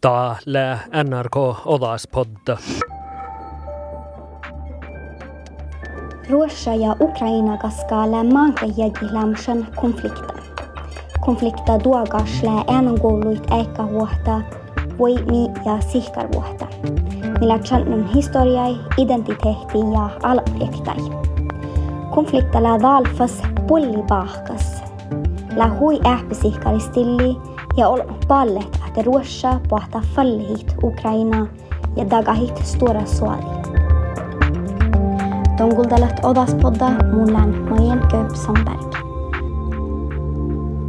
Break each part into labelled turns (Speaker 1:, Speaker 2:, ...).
Speaker 1: Täällä NRK Odaspodda.
Speaker 2: Ruossa ja Ukraina kaskaale maankäjäjilämsen konflikta. Konflikta duogasle äänenkouluit eikä vuotta, voimi ja sihkarvuotta, millä channun historiai, identiteetti ja alpjektai. Konflikta la valfas pulli bahkas. La hui ähpisihkaristilli ja ol pallet, että Ruossa pohta fallihit Ukraina ja dagahit stora suari. Tonguldalet odaspodda mullan Majen Köpsonberg.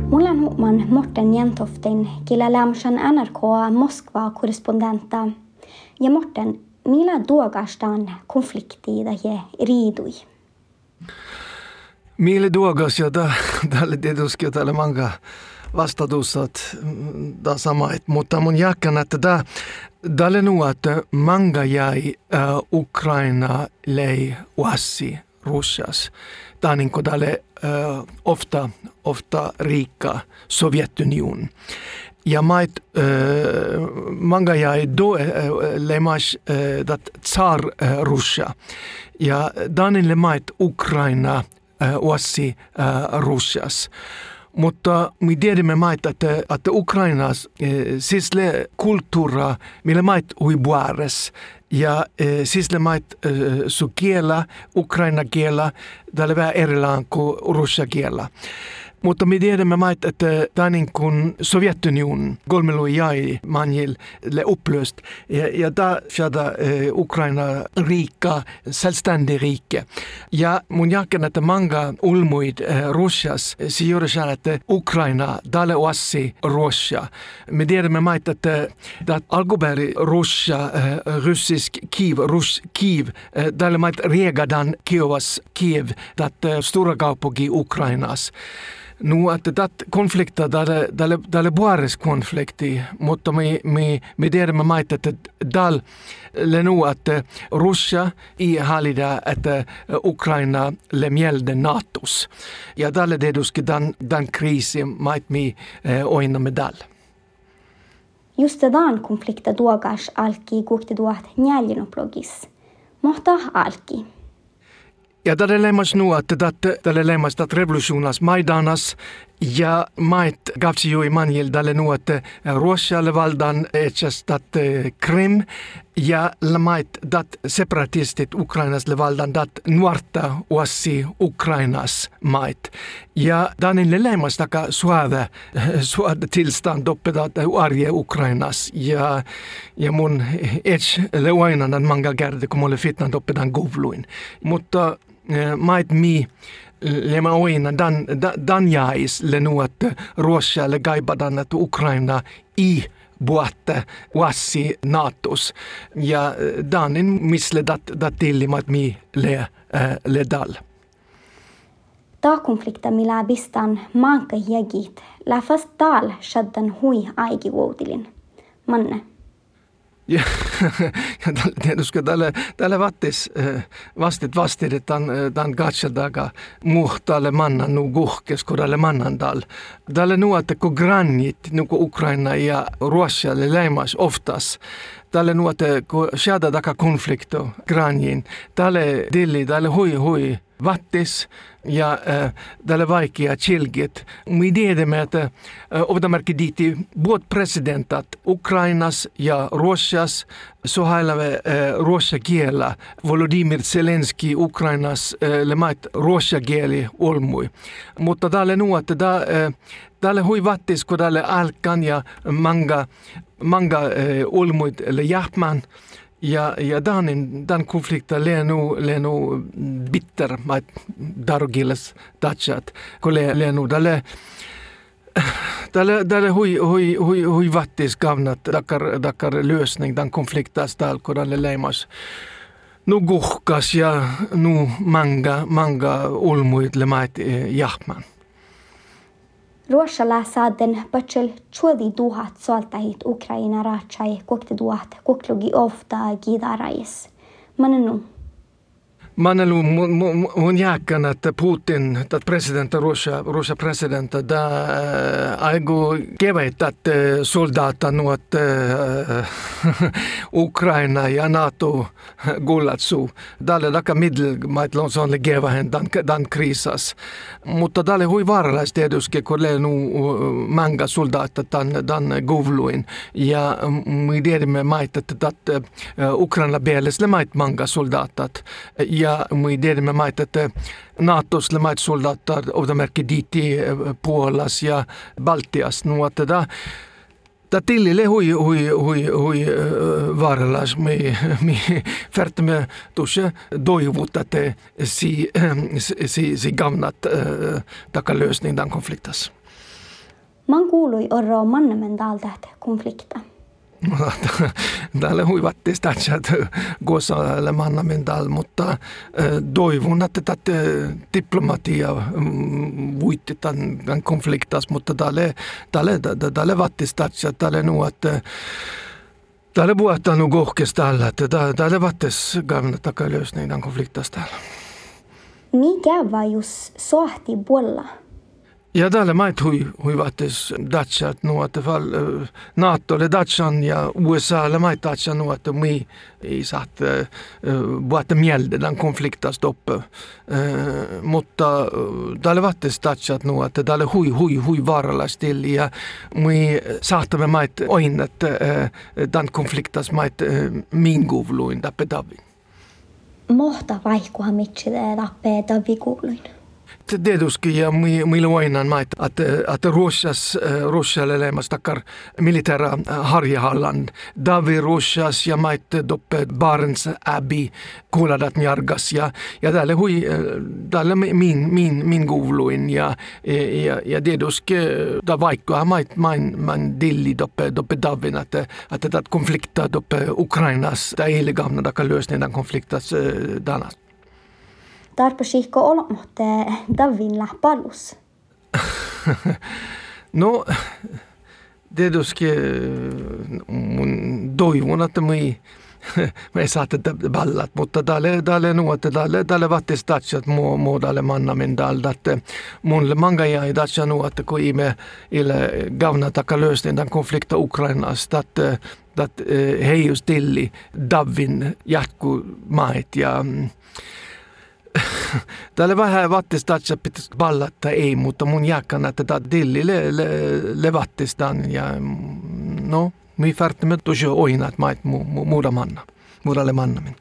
Speaker 2: Mullan human Morten Jentoftin killä lämsän NRK Moskva-korrespondenta. Ja Morten, millä duogastaan konflikti ja riidui?
Speaker 3: Mille duogas ja tälle tietysti tälle manga vastatusat da samait, mutta mun jälkeen, että tämä Dalle nu att manga jäi uh, Ukraina lei uassi Russias. Tämä niin uh, ofta, ofta rikka Sovjetunion. Ja mait uh, manga jäi do uh, lemas uh, dat tsar uh, Russia. Ja danin le mait Ukraina uh, uassi uh, Russias. Mutta me tiedämme maita, että, että Ukrainas siis le kulttuura, millä mait hui buares. Ja siis le mait su kielä, ukraina kielä, tällä vähän erillään kuin russia kielä. Mutta me tiedämme maita, että tämä niin kuin Sovjetunion kolmelu jäi manjille upplöst. Ja, ja tämä fjada Ukraina rika, selvständig rike. Ja mun jälkeen, että manga ulmuid Russias, se gjorde så että Ukraina, dalle oassi Russia. Me maita, että dat alkuperäri Russia, russisk Kiev, Rus Kiev, dalle mait regadan Kiovas Kiev, dat stora kaupunki Ukrainas. Nu att det konflikta, dalle, dalle, dalle buares konflikti, mutta me, me, me tiedämme maita, että dal le nu att Russia i halida att Ukraina le mielde Natos. Ja dalle ska dan, dan kriisi mait mi eh, oina med dal.
Speaker 2: Just dan konflikta duogas alki kuhti duat njäljinuplogis. Mohta alki.
Speaker 3: Ja tälle leimas nu att tälle leimas dat revolutionas Maidanas ja mait gavsi ju i manjel dalle nu att Ruossialle valdan etsäs dat Krim ja mait dat separatistit Ukrainas le valdan dat nuorta uassi Ukrainas mait. Ja danin le leimas taka suave, suave tillstand uppe dat arje Ukrainas ja, ja mun ets le oinan manga gärde kun mulle fitnan uppe dan govluin. Mutta mait mi lema oina dan, dan jäis le nuot Ruossia le gaibadan että Ukraina i buatte wassi natos ja danin misle dat, dat tillimat mi le, le dal.
Speaker 2: Ta konflikta millä bistan manka jägit, läfas tal shaddan hui aigi vuotilin. Manne.
Speaker 3: Ja, ja tietysti tälle, tälle vattis vastit vastit, että tämän, tämän katseltaga muhtaalle mannan nu guhkes, kun tälle mannan tal. Tälle nu, että kun grannit, nu kun Ukraina ja Ruossialle leimas oftas, tälle nu, että kun sieltä taka konflikto grannin, tälle dilli, tälle hui hui, vattis ja äh, tälle vaikea chilgit. Me tiedämme, että äh, otamerkki diiti både presidentat Ukrainas ja Ruossias så hailave äh, ruossia kielä. Volodymyr Zelenski Ukrainas äh, lemait ruossia kieli olmui. Mutta tälle nu, äh, tälle hui vattis, kun tälle alkan ja manga, manga äh, olmuit. Ja, ja danin, dan konflikta lenu, lenu bitter, mat darugilles dachat, kole lenu, dale, Tälle, tälle hui, hui, hui, hui vattis gavnat dakar, dakar lösning den konfliktas tal, kun dalle leimas. Nu guhkas ja nu manga, manga ulmuit le mait jahman.
Speaker 2: Ruotsala saaden chuodi duhat soltahit Ukraina rachai kokte duhat koklugi ofta gidarais. Manenu.
Speaker 3: Manelu mun, mun, että Putin, että presidentti, Russia, Russia presidentti, da aigu kevät, että soldaata nuot Ukraina ja NATO gullatsu. Dalle daka middel, mait lon son legevahen dan, dan krisas. Mutta dalle hui vaaralais tietysti, kun le nu manga soldaata dan, dan guvluin. Ja me tiedämme mait, että Ukraina bieles le mait manga soldaatat. Ja ja me tiedämme maita, että NATOssa maita soldaattar ovdamerkki diiti Puolas ja Baltias. Että da, da tillille hui, hui, hui, hui vaarallas me, me färtämme tuossa toivot, että si, si, si gamnat taka lösning den konfliktas.
Speaker 2: Man kuului orro mannementalta konflikta.
Speaker 3: täällä huivatti sitä, että gosalle mannamendal, mutta toivon, että tätä diplomatia voitti tämän konfliktas, mutta täällä, vatti sitä, täällä nu, että täällä puhutaan nu kohkes täällä, että täällä vattis gamna takaa lösning tämän konfliktas täällä.
Speaker 2: Mikä vai jos sohti puolella?
Speaker 3: ja talle maeti hui, huivates Daciat nõuete fall, äh, NATO-le Dacian ja USA-le maeti Dacian nõuete mõi ei saat äh, äh, vaata meelde tämän konfliktast upp. Mutta talle vaates Daciat nõuete, talle hui, hui, hui vaaralastil ja mõi saatame maeti oinnet tämän konfliktas maeti minguvluin tappe tavi.
Speaker 2: Mohta vaihkuha mitsi tappe tavi kuuluin.
Speaker 3: Tietysti ja milloin maita, että, että Ruotsas, Ruotsalla lemas takar militära harjahallan. Davi Ruotsas ja maita doppe Barents Abbey kuuladat njargas ja, ja täällä hui, täällä min, min, min guvluin ja, ja, ja tietysti da vaikka mait main man dilli doppe, doppe Davin, että, että tätä konflikta doppe Ukrainas, tämä ei ole gamla takar lösningen den konfliktas danas
Speaker 2: tarpeeksi olematta Davin palus?
Speaker 3: no, tietysti mun toivon, että me me saatte ballat, mutta tälle, tälle nuotte, tälle, tälle vattis tatsat mu, muudalle manna min dal, että mun manga jäi tatsa nuotte, kun ime ile gavna taka lösning den konflikta Ukrainasta, että att heijus tilli Davin jatku maat ja Täällä vähän vattistatsa pitäisi ballata, ei, mutta mun jääkän, että tämä dilli le, le, levattistaan ja no, mi färtimme tosi oina, että mait mu, mu, muuda manna, muudalle mannamin.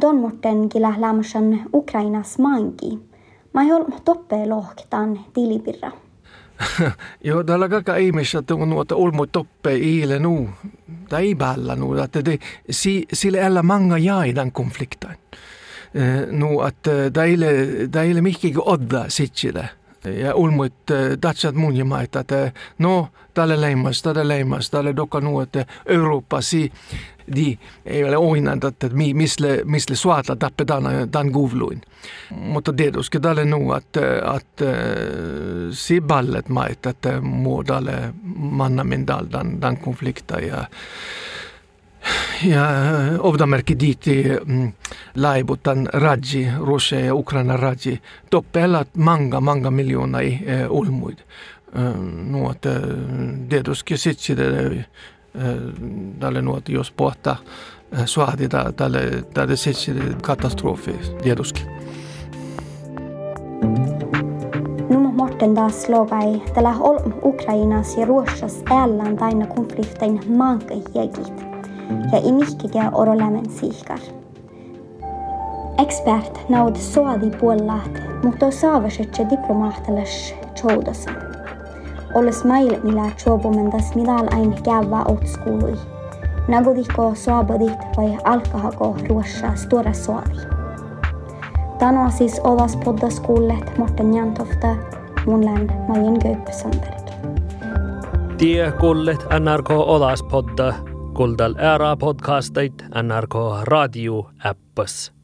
Speaker 2: Don morten kila lämmösen Ukrainas manki. Mä ei ole toppee lohkitaan tilipirra.
Speaker 3: Joo, täällä kaikka ihmisiä on nuota olmo toppe iile nu. Tai ei päällä nu, että si, sille älä manga jaidan konfliktain. Eh, no et eh, ta ei ole, ta ei ole mihkigi odda sitsile ja ulmut eh, tahtsad muunima, et ta no talle läimas, talle läimas, talle dokanud, et Euroopasi di ei ole oinandat, että mi, misle, misle suata tappe dan, dan guvluin. Mutta tiedoske tälle nu att, att äh, si ballet mait, että muodalle mannamin dal dan, dan konflikta ja ja ovdamerkki diiti mm, laibutan raji, Russia ja Ukraina raji, toppella manga, manga miljoona i eh, ulmuid. Eh, nuot eh, tietysti sitten tälle nuot jos pohtaa suhti tälle, tälle sitten katastrofi tietysti.
Speaker 2: Morten taas logai tällä Ukrainas ja Ruotsas älän taina konfliktein manka hiegit ja imihkikä orolämen siikar. Expert naud soadi puollaat, mutta saavasetse diplomaattelas choudassa. Oles mail millä chobumentas midal ain käyvä outskuului. Nagodiko soabodit vai alkahako ruossa stora soadi. Tanoa siis olas poddaskuullet Morten Jantofta, mun län Sandberg.
Speaker 1: Tie kullet NRK Olas podda kuulda ära podcasteid NRK Raadio äppas